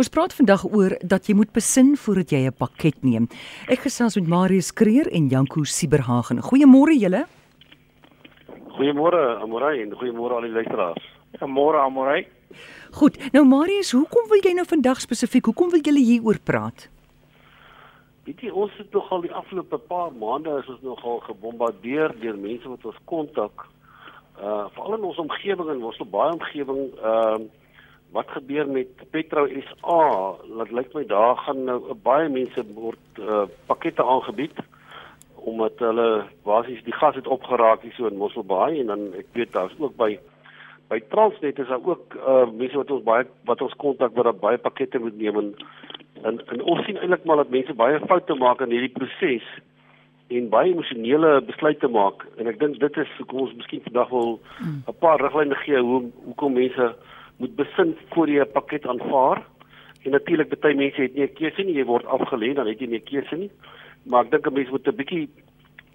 Ons praat vandag oor dat jy moet besin voordat jy 'n pakket neem. Ek gesels met Marius Kreer en Janko Sieberhagen. Goeiemôre julle. Goeiemôre Amorey en goeiemôre al die luisteraars. Ja, môre Amorey. Goed. Nou Marius, hoekom wil jy nou vandag spesifiek? Hoekom wil julle hieroor praat? Weet jy, ons het nogal die afgelope paar maande is ons nogal gebombardeer deur mense wat ons kontak. Uh veral in ons omgewing en ons het baie omgewing ehm uh, wat gebeur met Petro SA? Laat lyk my daar gaan nou baie mense word uh, pakkette aangebied omdat hulle basies die gas het opgeraak hier so in Mosselbaai en dan ek weet daar's ook by by Transnet is daar ook uh, mense wat ons baie wat ons kontak wat daar baie pakkette moet neem en en, en ons sien eintlik maar dat mense baie foute maak in hierdie proses en baie emosionele besluite maak en ek dink dit is hoekom ons miskien vandag wil hmm. 'n paar riglyne gee hoe hoekom mense moet besin voor jy 'n pakket aanvaar. En natuurlik baie mense het nie 'n keuse nie, jy word afgelê, dan het jy nie 'n keuse nie. Maar ek dink 'n mens moet 'n bietjie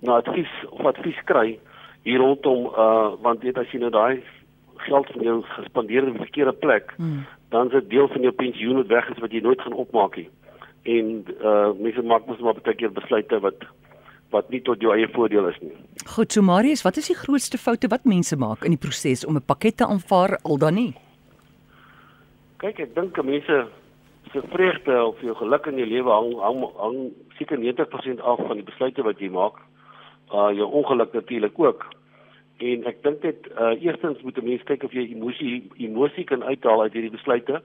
na advies of advies kry hier rondom uh want weet as jy nou daai geld van jou gespandeer in 'n verkeerde plek, hmm. dan is dit deel van jou pensioen wat weg is wat jy nooit gaan opmaak nie. En uh mense maak mos maar baie keer besluite wat wat nie tot jou eie voordeel is nie. Goed, so Marius, wat is die grootste foute wat mense maak in die proses om 'n pakket te aanvaar al dan nie? Kyk, ek dink mense se vreugde of jou geluk in jou lewe hang hang, hang seker 90% af van die besluite wat jy maak. Uh jou ongeluk natuurlik ook. En ek dink dit uh eerstens moet 'n mens kyk of jy emosie emosie kan uithaal uit hierdie besluite.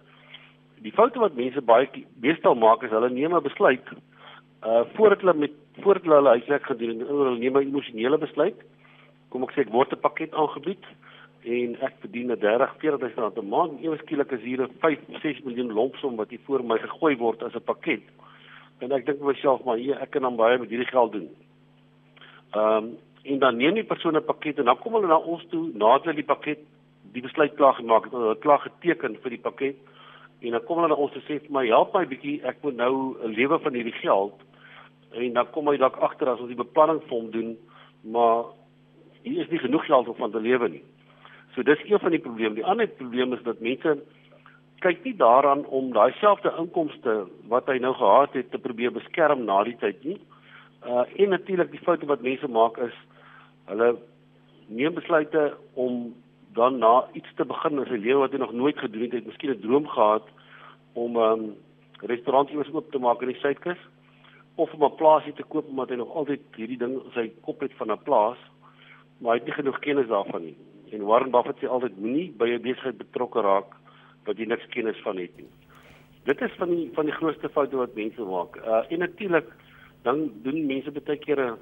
Die foute wat mense baie meestal maak is hulle neem 'n besluit uh voordat hulle met voordat hulle hulle huiswerk gedoen het, hulle neem 'n emosionele besluit. Kom ek sê ek word 'n pakket aangebied en ek verdien 30 40000 rand 'n maand. Ewe skielik is hier 'n 5 6 miljoen lompsom wat hier voor my gegooi word as 'n pakket. En ek dink vir myself maar hier ek kan dan baie met hierdie geld doen. Ehm um, en dan neem die persoon 'n pakket en dan kom hulle na ons toe nadat hulle die pakket die besluit klaar gemaak het, hulle klaar geteken vir die pakket en dan kom hulle na ons te sê vir my help my bietjie ek moet nou 'n lewe van hierdie geld en dan kom hy dalk agter as ons die beplanning vir hom doen maar hier is nie genoeg geld om van te lewe nie. So dis een van die probleme. Die ander probleem is dat mense kyk nie daaraan om daai selfde inkomste wat hy nou gehad het te probeer beskerm na die tyd nie. Uh en natuurlik die foute wat mense maak is hulle neem besluite om dan na iets te begin in sy lewe wat hy nog nooit gedoen het. Hy het miskien 'n droom gehad om 'n um, restaurant iewers oop te maak in die Suidkus of om 'n plaasie te koop omdat hy nog altyd hierdie ding in sy kop het van 'n plaas, maar hy het nie genoeg kennis daarvan nie. En Warren Buffett sê altyd moenie by 'n besigheid betrokke raak wat jy niks kennis van het nie. Dit is van die van die grootste foute wat mense maak. Uh en natuurlik dan doen mense baie keer 'n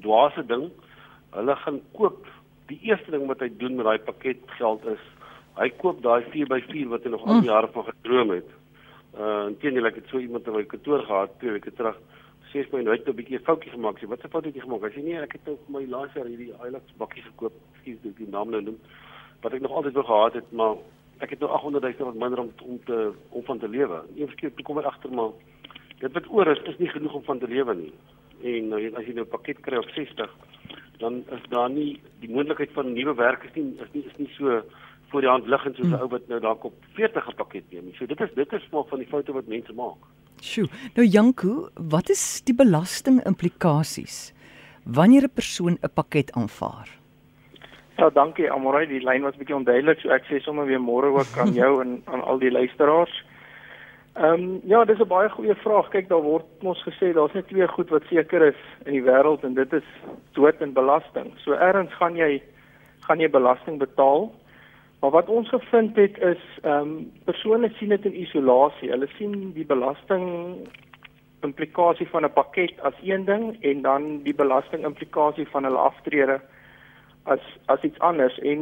dwaase ding. Hulle gaan koop die eerste ding wat hy doen met daai pakket geld is hy koop daai 4x4 wat hy nog al die jare van gedroom het. Uh intendeel ek het so iemand in my kantoor gehad twee weke terug sê vir my nou het 'n bietjie 'n foutjie gemaak. Sê wat 'n fout het jy gemaak? Hy sê nee, ek het nou vir my laaste jaar hierdie Hilux bakkie gekoop. Skielik dis die naam nou noem. Wat ek nog altyd wou gehad het, maar ek het nou 800 000 rand minder om om te om van te lewe. Eers keer kom ek agter maar dit wat oor is is nie genoeg om van te lewe nie. En nou as jy nou 'n pakket kry op 60, dan is daar nie die moontlikheid van nuwe werk is nie is nie is nie so voor die hand liggend soos 'n hmm. ou wat nou dalk op 40 'n pakket neem. So dit is dit is maar van die foute wat mense maak. Sjoe. Nou Janko, wat is die belasting implikasies wanneer 'n persoon 'n pakket aanvaar? Ja, dankie Amorey, die lyn was bietjie onduidelik, so ek sê sommer weer môre ook aan jou en aan al die luisteraars. Ehm um, ja, dis 'n baie goeie vraag. Kyk, daar word ons gesê daar's net twee goed wat seker is in die wêreld en dit is dood en belasting. So ergens gaan jy gaan jy belasting betaal Maar wat ons gevind het is ehm um, persone sien dit in isolasie. Hulle sien die belasting implikasie van 'n pakket as een ding en dan die belasting implikasie van hulle aftrede as as iets anders en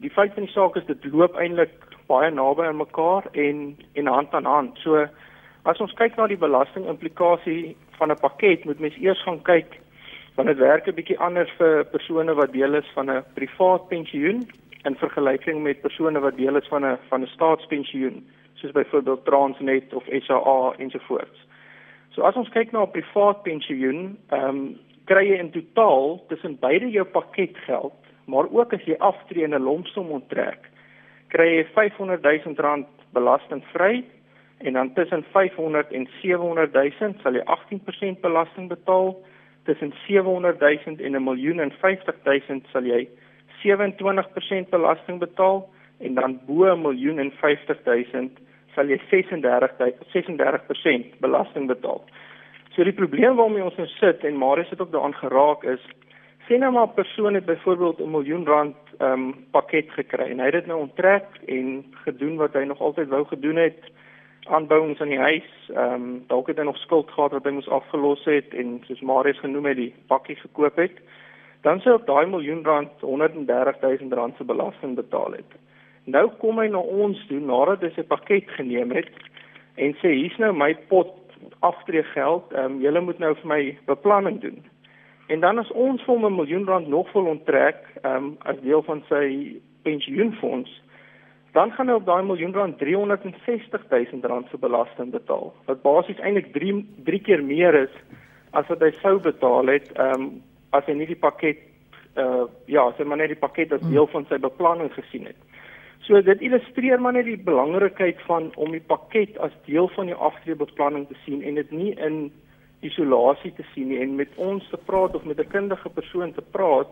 die feit van die saak is dit loop eintlik baie naby aan mekaar en en hand aan hand. So as ons kyk na die belasting implikasie van 'n pakket, moet mens eers gaan kyk want dit werk 'n bietjie anders vir persone wat deel is van 'n privaat pensioen in vergelyking met persone wat deel is van 'n van 'n staatspensioen soos byvoorbeeld Transnet of SAA ensovoorts. So as ons kyk na 'n privaat pensioen, ehm um, kry jy in totaal tussen beide jou pakketgeld, maar ook as jy aftree en 'n lompsom onttrek, kry jy 500 000 rand belastingvry en dan tussen 500 en 700 000 sal jy 18% belasting betaal. Tussen 700 000 en 'n miljoen en 50 000 sal jy 27% belasting betaal en dan bo 'n miljoen en 50 000 sal jy 36 36% belasting betaal. So die probleem waarmee ons nou sit en Marius het ook daaraan geraak is sien nou maar 'n persoon het byvoorbeeld 'n miljoen rand ehm um, pakket gekry en hy het dit nou onttrek en gedoen wat hy nog altyd wou gedoen het aanbouings aan die huis. Ehm um, dalk het hy nog skuld gehad wat hy moes afgelos het en soos Marius genoem het die pakkie gekoop het. Dan sou op daai miljoen rand 130 000 rand se belasting betaal het. Nou kom hy na ons toe nadat hy sy pakket geneem het en sê hier's nou my pot aftreegeld. Ehm um, julle moet nou vir my beplanning doen. En dan as ons vir hom 'n miljoen rand nog wil onttrek, ehm um, as deel van sy pensioenfonds, dan gaan hy op daai miljoen rand 360 000 rand se belasting betaal. Wat basies eintlik 3 3 keer meer is as wat hy sou betaal het, ehm um, as hy nie die pakket uh ja, as hy maar net die pakket as hmm. deel van sy beplanning gesien het. So dit illustreer maar net die belangrikheid van om die pakket as deel van die aftreebeplanning te sien en dit nie in isolasie te sien nie en met ons te praat of met 'n kundige persoon te praat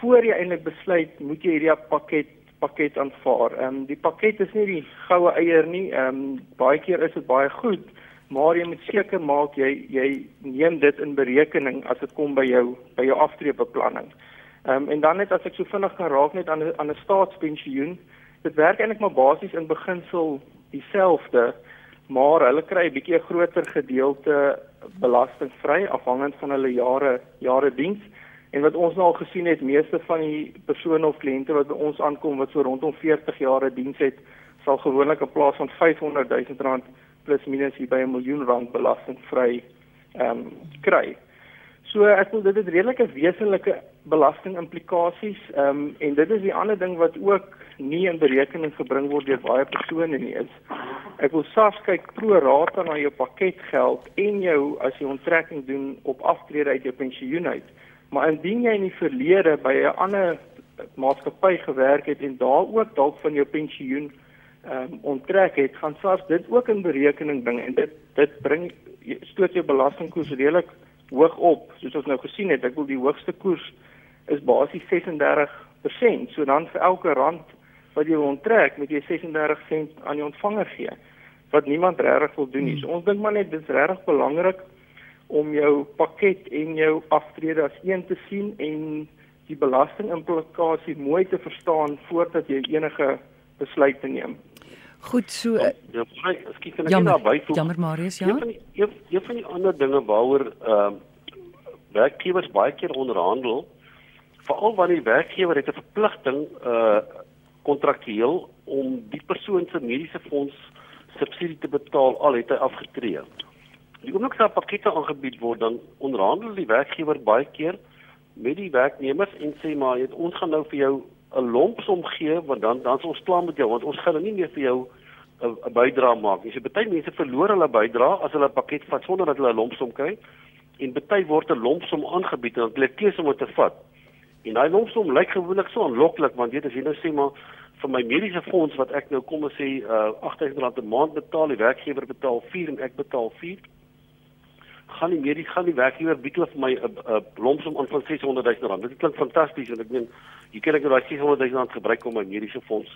voor jy eintlik besluit moet jy hierdie pakket pakket aanvaar. Ehm um, die pakket is nie die goue eier nie. Ehm um, baie keer is dit baie goed, maar jy moet seker maak jy jy neem dit in berekening as dit kom by jou by jou aftreebeplanning. Ehm um, en dan net as ek so vinnig kan raak net aan 'n aan 'n staatspensioen, dit werk eintlik maar basies in beginsel dieselfde, maar hulle kry 'n bietjie 'n groter gedeelte belastingvry afhangend van hulle jare jare diens. En wat ons nou al gesien het, meeste van die persone of kliënte wat by ons aankom wat so rondom 40 jaar diens het, sal gewoonlik 'n plaas van 500 000 rand plus minus hier by 'n miljoen rand belastingvry ehm um, kry. So ek wil dit het redelike wesenlike belasting implikasies ehm um, en dit is die ander ding wat ook nie in berekening gebring word deur baie persone nie is. Ek wil SARS kyk pro rata na jou paketgeld en jou as jy onttrekking doen op aftrede uit jou pensioen uit. Maar indien jy in die verlede by 'n ander maatskappy gewerk het en daar ook dalk van jou pensioen ehm um, onttrek het, gaan SARS dit ook in berekening bring en dit dit bring stoot jou belastingkoers redelik hoog op, soos ons nou gesien het. Ek wil die hoogste koers is basies 36%. So dan vir elke rand wat jy onttrek, moet jy 36 sent aan die ontvanger gee. Wat niemand regtig wil doen nie. So ons dink maar net dit is regtig belangrik om jou pakket en jou aftrede as een te sien en die belastingimplikasie mooi te verstaan voordat jy enige besluit neem. Goed so. Ja, ja ek kan net daarby voeg. Jammer Marius, ja. Een van die een, een van die ander dinge waaroor ehm uh, werkgewers baie keer onderhandel, veral wanneer die werkgewer het 'n verpligting uh kontraktueel om die persoon se mediese fonds subsidie te betaal al het hy afgetree. Die oomblik dat pakkette aangebied word, dan onderhandel die werkgewer baie keer met die werknemers en sê maar, ons gaan nou vir jou 'n lompsom gee want dan dan is ons klaar met jou want ons gaan nou nie meer vir jou 'n bydrae maak nie. So baie mense verloor hulle bydrae as hulle 'n pakket vat sonder dat hulle 'n lompsom kry en baie word 'n lompsom aangebied en dan hulle keuse om dit te vat. En daai lompsom lyk gewoonlik so aanloklik want weet as jy nou sê maar vir my mediese fonds wat ek nou kom ons sê uh, R8000 'n maand betaal, die werkgewer betaal 4 en ek betaal 4 gaan die mediese gaan die werkgewer bied hulle vir my 'n lompsom aan van 600 000 rand. Dit klink fantasties en ek meen jy kan ek nou daai 600 000 rand gebruik om my mediese fonds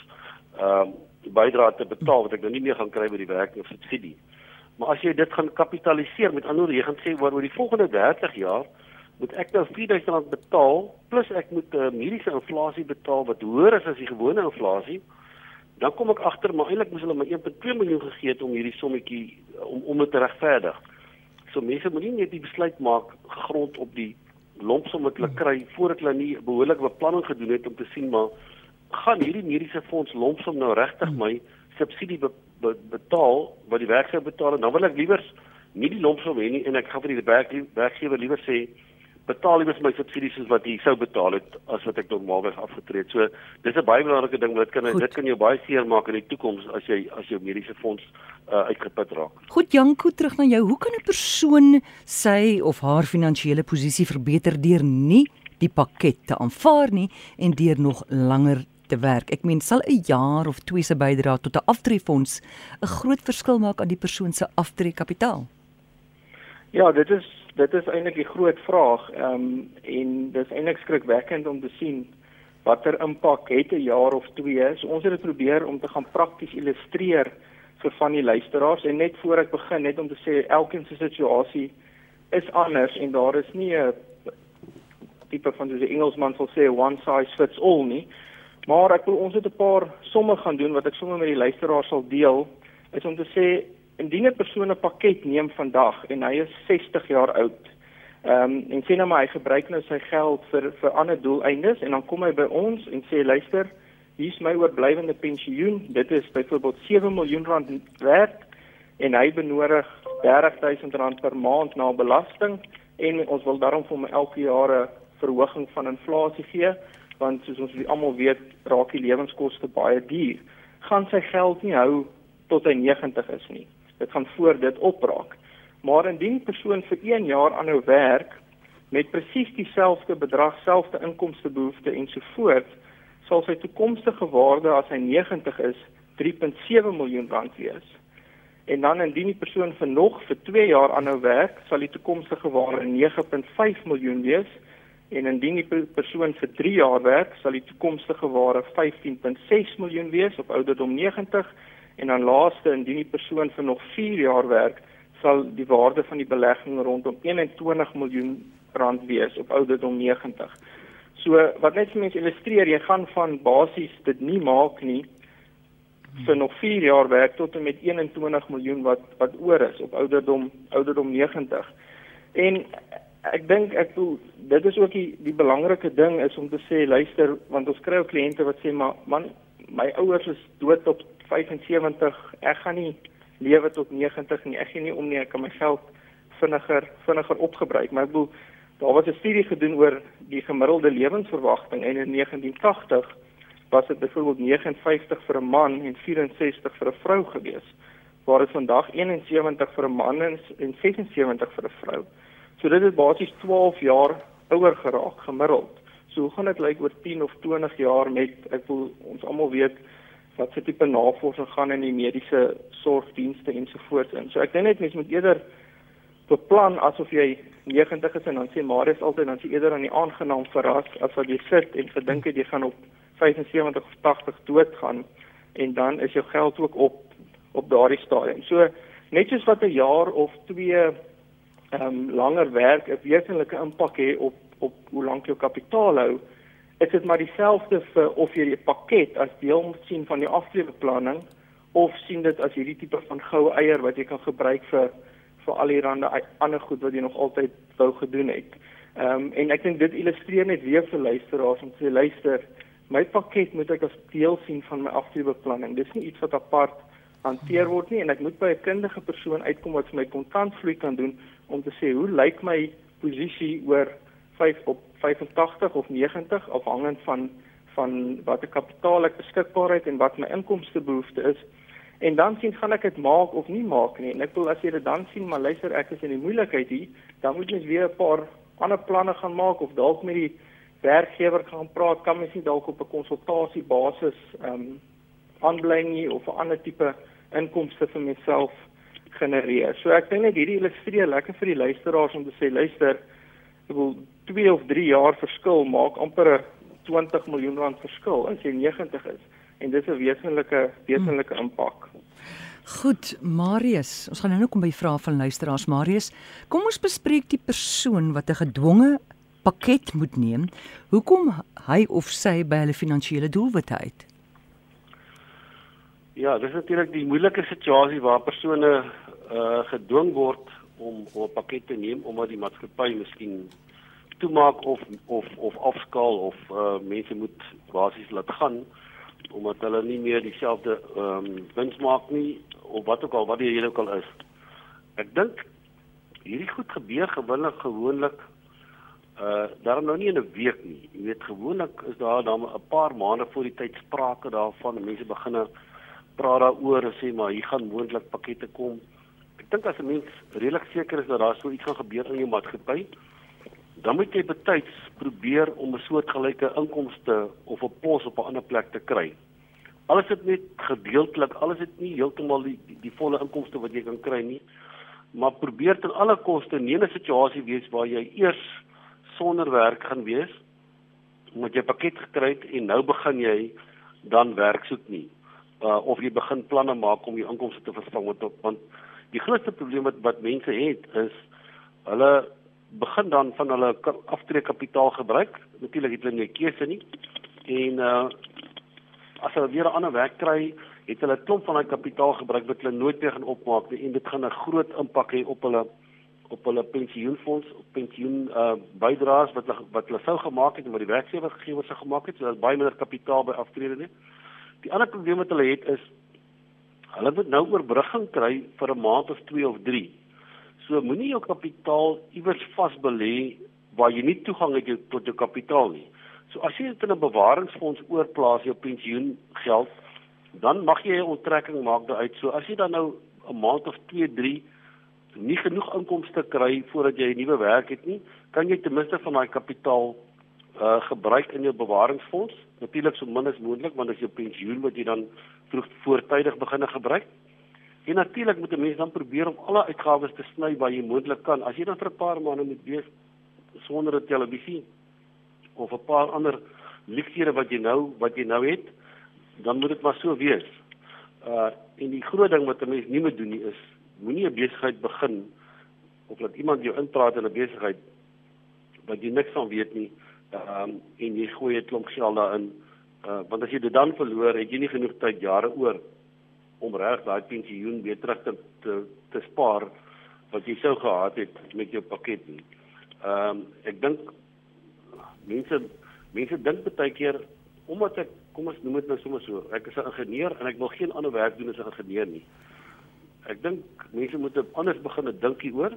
ehm uh, die bydrae te betaal wat ek nou nie meer gaan kry by die werk of subsidie. Maar as jy dit gaan kapitaliseer met ander jy gaan sê oor oor die volgende 30 jaar moet ek nou 4000 rand betaal plus ek moet uh, mediese inflasie betaal wat hoër is as die gewone inflasie. Dan kom ek agter maar eintlik moes hulle my 1.2 miljoen gegee het om hierdie sommetjie om om dit te regverdig. So mense moet nie net die besluit maak grond op die lompsom wat hulle kry voordat hulle nie behoorlike beplanning gedoen het om te sien maar gaan hierdie mediese fonds lompsom nou regtig my subsidie be, be, betaal wat die werkgewer betaal? En dan wil ek liewer nie die lompsom hê nie en ek gaan vir die werk, werkgewer liewer sê betaal iewers my subsidies soos wat jy sou betaal het as wat ek normaalweg afgetree het. So dis 'n baie belangrike ding wat kan Goed. dit kan jou baie seer maak in die toekoms as jy as jou mediese fonds uh, uitgeput raak. Goed Janko terug na jou. Hoe kan 'n persoon sy of haar finansiële posisie verbeter deur nie die pakket te aanvaar nie en deur nog langer te werk. Ek meen sal 'n jaar of twee se bydrae tot 'n aftreefonds 'n groot verskil maak aan die persoon se aftreekapitaal? Ja, dit is dit is eintlik die groot vraag. Ehm um, en dis eintlik skrikwekkend om te sien watter impak het 'n jaar of twee. So ons het dit probeer om te gaan prakties illustreer vir van die luisteraars en net voor ek begin net om te sê elkeen se situasie is anders en daar is nie 'n tipe van soos die Engelsman sal sê one size fits all nie. Maar ek wil ons het 'n paar somme gaan doen wat ek sommer met die luisteraars sal deel is om te sê indien 'n persoon 'n pakket neem vandag en hy is 60 jaar oud. Ehm um, en sien nou maar hy gebruik nou sy geld vir vir ander doeleindes en dan kom hy by ons en sê luister, hier's my oorblywende pensioen. Dit is byvoorbeeld 7 miljoen rand werd en hy benodig 30000 rand per maand na belasting en ons wil daarom vir hom elke jaar 'n verhoging van inflasie gee want soos ons almal weet raak die lewenskoste baie duur. Gaan sy geld nie hou tot hy 90 is nie. Dit gaan voor dit opraak. Maar indien persoon vir 1 jaar aanhou werk met presies dieselfde bedrag, selfde inkomstebehoefte ensovoorts, sal sy toekomstige waarde as hy 90 is 3.7 miljoen rand wees. En dan indien die persoon vir nog vir 2 jaar aanhou werk, sal die toekomstige waarde 9.5 miljoen wees en indien die persoon vir 3 jaar werk, sal die toekomstige waarde 15.6 miljoen wees op ouderdom 90 en dan laaste indien die persoon vir nog 4 jaar werk, sal die waarde van die belegging rondom 21 miljoen rand wees op ouderdom 90. So wat net vir mense illustreer, jy gaan van basies dit nie maak nie vir nog 4 jaar werk tot en met 21 miljoen wat wat oor is op ouderdom ouderdom 90. En ek dink ek voel dit is ook die die belangrike ding is om te sê luister want ons kry ook kliënte wat sê maar man my ouers is dood op 75 ek gaan nie lewe tot 90 nie. Ek gee nie om nie. Ek kan my geld vinniger vinniger opgebruik. Maar ek bedoel daar was 'n studie gedoen oor die gemiddelde lewensverwagting en in 1980 was dit byvoorbeeld 59 vir 'n man en 64 vir 'n vrou gewees waar dit vandag 71 vir 'n man is en 76 vir 'n vrou. So dit het basies 12 jaar ouer geraak gemiddeld. So hoe gaan dit lyk oor 10 of 20 jaar met ek wil ons almal weet wat se tipe navorsing gaan in die mediese sorgdienste ensovoorts in. So ek dink net mense moet eerder beplan asof jy 90 is en dan sê Marius altyd dan sê eerder aan die aangenaam verras as wat jy sit en gedink het jy gaan op 75 of 80 doodgaan en dan is jou geld ook op op daardie stadium. So net soos wat 'n jaar of 2 ehm um, langer werk 'n wesenlike impak hê op op hoe lank jou kapitaal hou, is dit maar dieselfde vir of jy 'n pakket as deel moet sien van die aftreebeplanning of sien dit as hierdie tipe van goue eier wat jy kan gebruik vir vir al die rande ander goed wat jy nog altyd wou gedoen het. Ehm um, en ek dink dit illustreer net weer vir luisteraars om te luister, my pakket moet ek as deel sien van my aftreebeplanning. Dis nie iets wat apart hanteer word nie en ek moet by 'n kundige persoon uitkom wat vir my kontantvloei kan doen om te sê hoe lyk my posisie oor 5 op 85 of 90 afhangend van van watter kapitaal ek beskikbaar het en wat my inkomstebehoefte is. En dan sien gaan ek dit maak of nie maak nie. En ek wil as jy dit dan sien maar luister ek is in die moeilikheid hier, dan moet jy weer 'n paar ander planne gaan maak of dalk met die werkgewer gaan praat, kan mens nie dalk op 'n konsultasiebasis ehm um, aanbly nie of 'n ander tipe inkomste vir myself genereer. So ek dink net hierdie illustreer lekker vir die luisteraars om te sê luister, ek wil 2 of 3 jaar verskil maak amper 20 miljoen rand verskil as jy 90 is en dit is 'n wesenlike wesenlike impak. Goed, Marius, ons gaan nou kom by vrae van luisteraars Marius. Kom ons bespreek die persoon wat 'n gedwonge pakket moet neem. Hoekom hy of sy by hulle finansiële doelwitte uit? Ja, dis natuurlik die moeilike situasie waar persone uh gedwing word om om 'n pakket te neem omdat die maatskappy miskien toemaak of of of afskaal of uh mense moet basies laat gaan omdat hulle nie meer dieselfde ehm um, wins maak nie of wat ook al wat die rede ook al is. Ek dink hierdie goed gebeur gewoonlik gewoonlik uh daarom nou nie in 'n week nie. Jy weet gewoonlik is daar dan 'n paar maande voor die tyd sprake daarvan mense begin praat daaroor en sê maar hier gaan moontlik pakkette kom. Ek dink as 'n mens redelik seker is dat daar so iets gaan gebeur in jou maatskappy, dan moet jy betyds probeer om 'n soortgelyke inkomste of 'n pos op 'n ander plek te kry. Alles dit net gedeeltelik, alles dit nie heeltemal die, die die volle inkomste wat jy kan kry nie, maar probeer ten alle koste nie 'n situasie wees waar jy eers sonder werk gaan wees omdat jy 'n pakket gekry het en nou begin jy dan werk soek nie. Uh, of jy begin planne maak om jou inkomste te vervang want want die grootste probleem wat wat mense het is hulle begin dan van hulle aftrekkapitaal gebruik. Natuurlik het hulle nie keuse nie. En uh as hulle weer 'n ander werk kry, het hulle 'n klomp van daai kapitaal gebruik wat hulle nooit weer gaan opmaak nie en dit gaan 'n groot impak hê op hulle op hulle pensioenfonds, op pensioen uh bydraes wat hulle wat hulle sou gemaak het en wat die werkgewer gegee het sou gemaak het, so dat baie minder kapitaal by aftrede nie. Die ander probleem wat hulle het is hulle moet nou oorbrugging kry vir 'n maand of 2 of 3. So moenie jou kapitaal iewers vasbelê waar jy nie toegang het tot jou kapitaal nie. So as jy dit in 'n bewaringsfonds oorplaas jou pensioengeld, dan mag jy 'n onttrekking maak daaruit. So as jy dan nou 'n maand of 2, 3 nie genoeg inkomste kry voordat jy 'n nuwe werk het nie, kan jy ten minste van daai kapitaal uh gebruik in jou bewaringsfonds. Natuurlik so min as moontlik want as jou pensioen wat jy dan vroeg voortydig begin gebruik. En natuurlik moet 'n mens dan probeer om alle uitgawes te sny waar jy moontlik kan. As jy dan vir 'n paar maande moet wees sonder 'n televisie of 'n paar ander luksiere wat jy nou wat jy nou het, dan moet dit maar so wees. Uh en die groot ding wat 'n mens nie moet doen nie is moenie 'n besigheid begin of laat iemand jou inpraat in 'n besigheid wat jy niks van weet nie. Ehm um, en jy gooi 'n klomp geld daarin. Uh want as jy dit dan verloor, het jy nie genoeg tyd jare oor om reg daai pensioen weer terug te, te te spaar wat jy sou gehad het met jou pakket nie. Ehm um, ek dink mense mense dink baie keer omdat ek kom ons noem dit nou sommer so, ek is 'n ingenieur en ek wil geen ander werk doen as 'n ingenieur nie. Ek dink mense moet anders begin dink hieroor.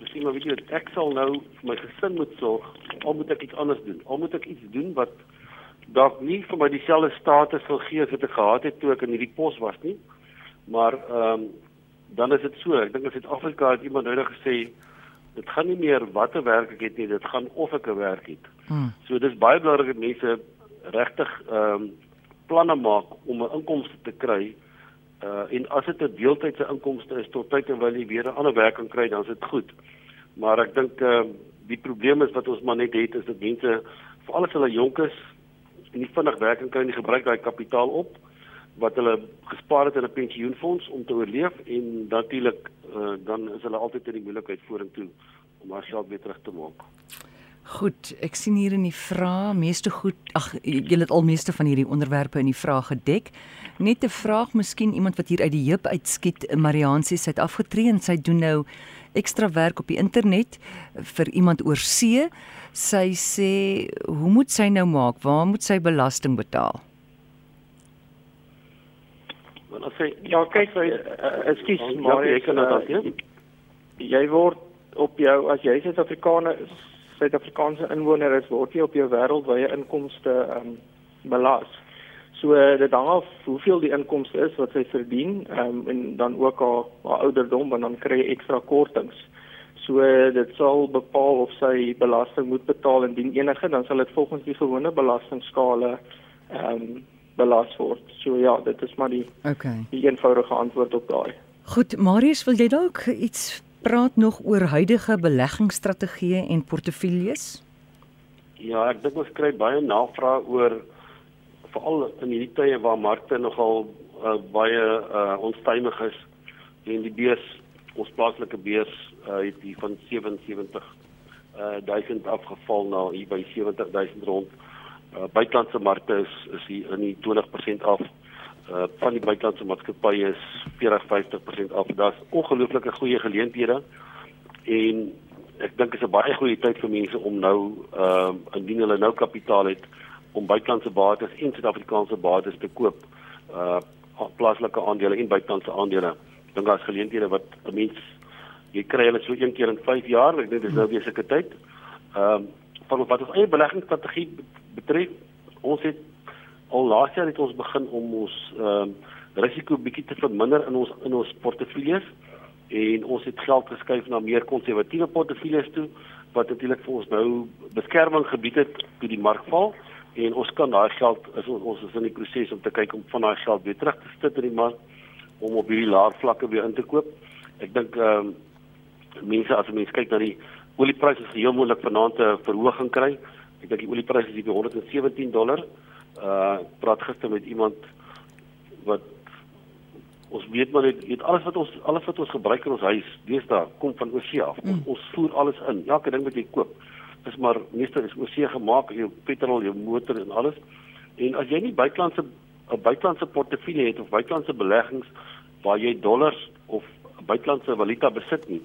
Miskien maar weet jy ek sal nou vir my gesin moet sorg, al moet ek iets anders doen. Al moet ek iets doen wat dalk nie vir my dieselfde status sal gee as wat ek gehad het toe ek in hierdie pos was nie. Maar ehm um, dan is dit so. Ek dink in Suid-Afrika het iemand nou gesê dit gaan nie meer watter werk ek het nie, dit gaan of ek 'n werk het. Hmm. So dis baie belangrik dat mense regtig ehm um, planne maak om 'n inkomste te kry Uh en as dit 'n deeltydse inkomste is tot tyd terwyl jy weer 'n ander werk kan kry, dan is dit goed. Maar ek dink uh die probleem is wat ons maar net het is dat mense veral as hulle jonk is nie vinnig werk kan kry en gebruik daai kapitaal op wat hulle gespaar het in 'n pensioenfonds om te oorleef en natuurlik uh dan is hulle altyd in die moeilikheid vorentoe om haar geld weer terug te maak. Goed, ek sien hier in die vrae meeste goed. Ag, julle het al meeste van hierdie onderwerpe in die vrae gedek. Net 'n vraag, miskien iemand wat hier uit die heup uitskiet. Marianne sê sy het afgetree en sy doen nou ekstra werk op die internet vir iemand oor see. Sy sê, "Hoe moet sy nou maak? Waar moet sy belasting betaal?" Want as sy ja, kyk, ekskuus, maar jy kan dit as jy jy word op jou as jy Suid-Afrikaner is Suid-Afrikaanse inwoner is, word jy op jou wêreldwye inkomste um, belas. So dit hang af hoeveel die inkomste is wat sy verdien um, en dan ook haar, haar ouderdom want dan kry jy ekstra kortings. So dit sal bepaal of sy belasting moet betaal indien enige dan sal dit volgens die gewone belastingskale ehm um, belas word. So ja, dit is maar die Okay. Die eenvoudige antwoord op daai. Goed, Marius, wil jy dalk iets praat nog oor huidige beleggingsstrategieë en portefeuilles? Ja, ek dink ons kry baie navraag oor veral in hierdie tye waar markte nogal uh, baie uh, onstuimig is en die beurs ons plaaslike beurs uh, het hier van 77 uh, 1000 afgeval na hier by 70000 rond. Uh, buitelandse markte is is hier in die 20% af uh, van die buitelandse maatskappye is 40-50% af. Daar's ongelooflike goeie geleenthede en ek dink dit is 'n baie goeie tyd vir mense om nou ehm uh, indien hulle nou kapitaal het om buitelandse bates en Suid-Afrikaanse bates te koop uh plaaslike aandele en buitelandse aandele. Ek dink daar's geleenthede wat 'n mens jy kry hulle so een keer in 5 jaar. Ek dink dis nou weer sulke tyd. Ehm um, van wat ons eie beleggingsstrategie betref, ons het al laas jaar het ons begin om ons ehm uh, risiko bietjie te verminder in ons in ons portefeuilles en ons het geld geskuif na meer konservatiewe portefeuilles toe wat natuurlik vir ons nou beskerming gebied het toe die mark val en ons kan daai geld is ons, ons is in die proses om te kyk om van daai geld weer terug te sit in die mark om op hierdie laer vlakke weer in te koop. Ek dink ehm um, mense as mense kyk na die oliepryse is heel moontlik vanaand 'n verhoging kry. Ek dink die oliepryse is by 117 dollar. Uh praat gister met iemand wat ons weet maar net weet alles wat ons alles wat ons gebruik in ons huis deesdae kom van oorsee af. Mm. Ons, ons voer alles in. Elke ding wat jy koop is maar meeste is oorsee gemaak, jou petrol, jou motor en alles. En as jy nie buitelandse 'n buitelandse portefeulje het of buitelandse beleggings waar jy dollars of buitelandse valuta besit nie,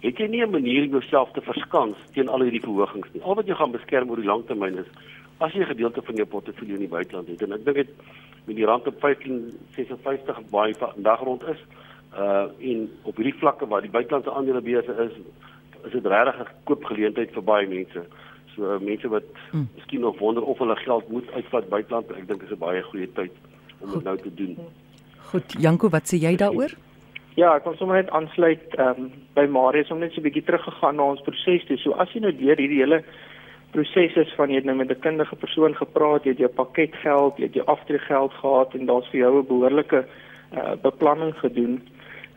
het jy nie 'n manier om jouself te verskans teen al hierdie verhogings nie. Al wat jy gaan beskerm oor die langtermyn is as jy 'n gedeelte van jou portefeulje in die buiteland het. En ek dink dit met die rand op 15.56 baie vandag rond is, uh en op hierdie vlakke waar die buitelandse aandele besig is, is dit regtig 'n koopgeleentheid vir baie mense. So uh, mense wat hmm. miskien nog wonder of hulle geld moet uitvat buiteland, ek dink is 'n baie goeie tyd om dit nou te doen. Goed, Janko, wat sê jy daaroor? Ja, ek wil sommer net aansluit ehm um, by Marius om net so 'n bietjie teruggegaan na ons proses toe. So as jy nou deur hierdie hele proses is van jy het nou met 'n kundige persoon gepraat, jy het jou pakketgeld, jy het jou aftreegeld gehad en daar's vir jou 'n behoorlike uh, beplanning gedoen.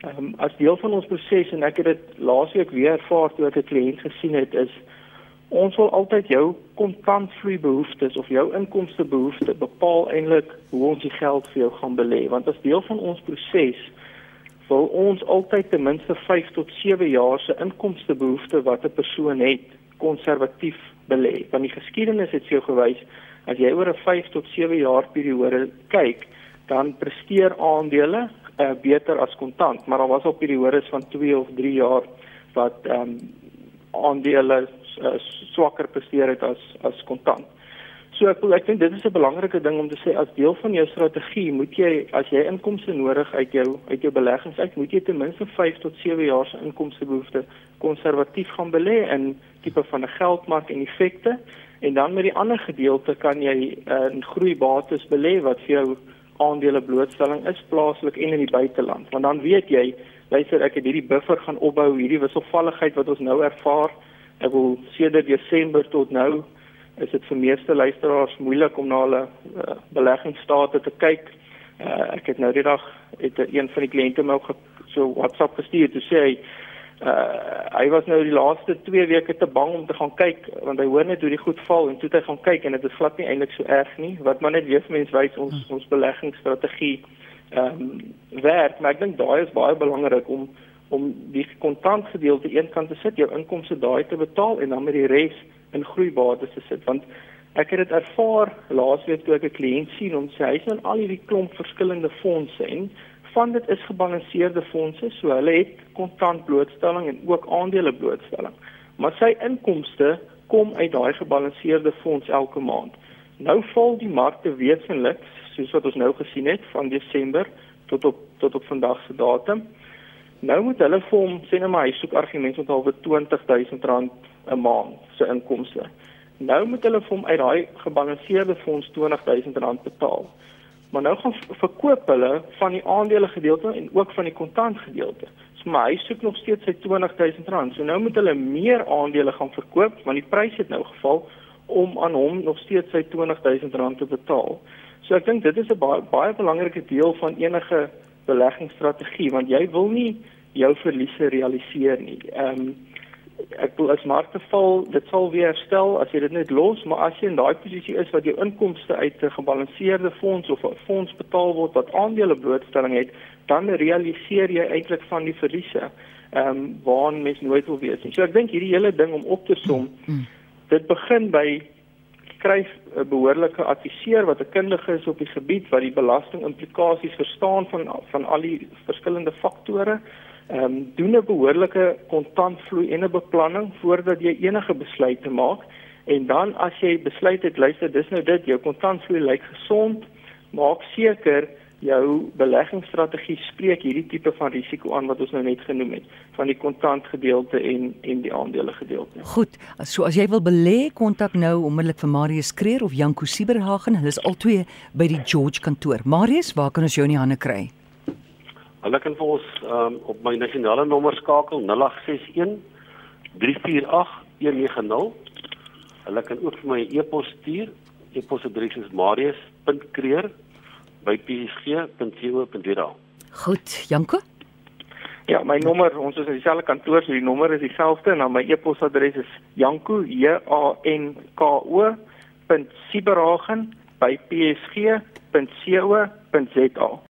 Ehm um, as deel van ons proses en ek het dit laasweek weer ervaar toe ek 'n kliënt gesien het is ons wil altyd jou kontantvloei behoeftes of jou inkomste behoeftes bepaal eintlik hoe ons die geld vir jou gaan belê want as deel van ons proses wil ons altyd ten minste 5 tot 7 jaar se inkomste behoeftes wat 'n persoon het konservatief belê. Want die geskiedenis het vir jou gewys as jy oor 'n 5 tot 7 jaar periode kyk, dan presteer aandele uh, beter as kontant, maar daar was al periodes van 2 of 3 jaar wat ehm um, aandele uh, swakker presteer het as as kontant. So ek ek dink dit is 'n belangrike ding om te sê as deel van jou strategie moet jy as jy inkomste nodig uit jou uit jou beleggings uit moet jy ten minste 5 tot 7 jaar se inkomstebehoefte konservatief gaan belê in tipe van 'n geldmark en effekte en dan met die ander gedeelte kan jy uh, in groeibates belê wat vir jou aandele blootstelling is plaaslik en in die buiteland want dan weet jy luister ek het hierdie buffer gaan opbou hierdie wisselvalligheid wat ons nou ervaar ek wil sedert Desember tot nou is dit vir meeste luisteraars moeilik om na hulle uh, beleggingsstate te kyk. Uh, ek het nou die dag het een van die kliënte my ook so WhatsApp gestuur te sê uh, hy was nou die laaste 2 weke te bang om te gaan kyk want hy hoor net hoe die goed val en toe hy gaan kyk en dit is glad nie eintlik so erg nie. Wat maar net weer mense wys ons ons beleggingsstrategie ehm um, werk. Maar ek dink daai is baie belangrik om om die kontantgedeelte eenkant te sit jou inkomste daai te betaal en dan met die res in groeibates te sit. Want ek het dit ervaar laasweek toe ek 'n kliënt sien om sy huis in al hierdie klomp verskillende fondse en van dit is gebalanseerde fondse so hulle het kontant blootstelling en ook aandele blootstelling maar sy inkomste kom uit daai gebalanseerde fonds elke maand nou val die markte wesentlik soos wat ons nou gesien het van Desember tot op tot op vandag se datum nou moet hulle vir hom sê net maar hy soek argumente met halwe 20000 rand 'n maand se inkomste. Nou moet hulle vir hom uit daai gebalanseerde fonds R20000 betaal. Maar nou gaan verkoop hulle van die aandele gedeelte en ook van die kontant gedeelte. So maar hy soek nog steeds sy R20000. So nou moet hulle meer aandele gaan verkoop want die prys het nou geval om aan hom nog steeds sy R20000 te betaal. So ek dink dit is 'n baie baie belangrike deel van enige beleggingsstrategie want jy wil nie jou verliese realiseer nie. Ehm um, ek wil as markte val, dit sal weer herstel as jy dit net los, maar as jy in daai posisie is wat jou inkomste uit 'n gebalanseerde fonds of 'n fonds betaal word wat aandele blootstelling het, dan realiseer jy eintlik van die verliese. Ehm um, waarna mens nooit wil wees nie. So ek dink hierdie hele ding om op te som, mm. dit begin by skryf 'n behoorlike adviseur wat 'n kundige is op die gebied wat die belastingimplikasies verstaan van van al die verskillende faktore ehm um, doen 'n behoorlike kontantvloei en 'n beplanning voordat jy enige besluite maak en dan as jy besluit het luister dis nou dit jou kontantvloei lyk gesond maak seker jou beleggingsstrategie spreek hierdie tipe van risiko aan wat ons nou net genoem het van die kontantgedeelte en en die aandele gedeelte. Goed, so as jy wil belê, kontak nou onmiddellik vir Marius Kreer of Janko Sieberhagen. Hulle is albei by die George kantoor. Marius, waar kan ons jou in die hande kry? Hulle kan vir ons um, op my nasionale nommer skakel 0861 348190. Hulle kan ook vir my 'n e e-pos stuur. E-posadres is marius.kreer@psg.co.za. Goed, Janko. Ja, my nommer, ons is in dieselfde kantoor, so die nommer is dieselfde en dan my e-posadres is janko j a n k o .siberagen by psg.co.za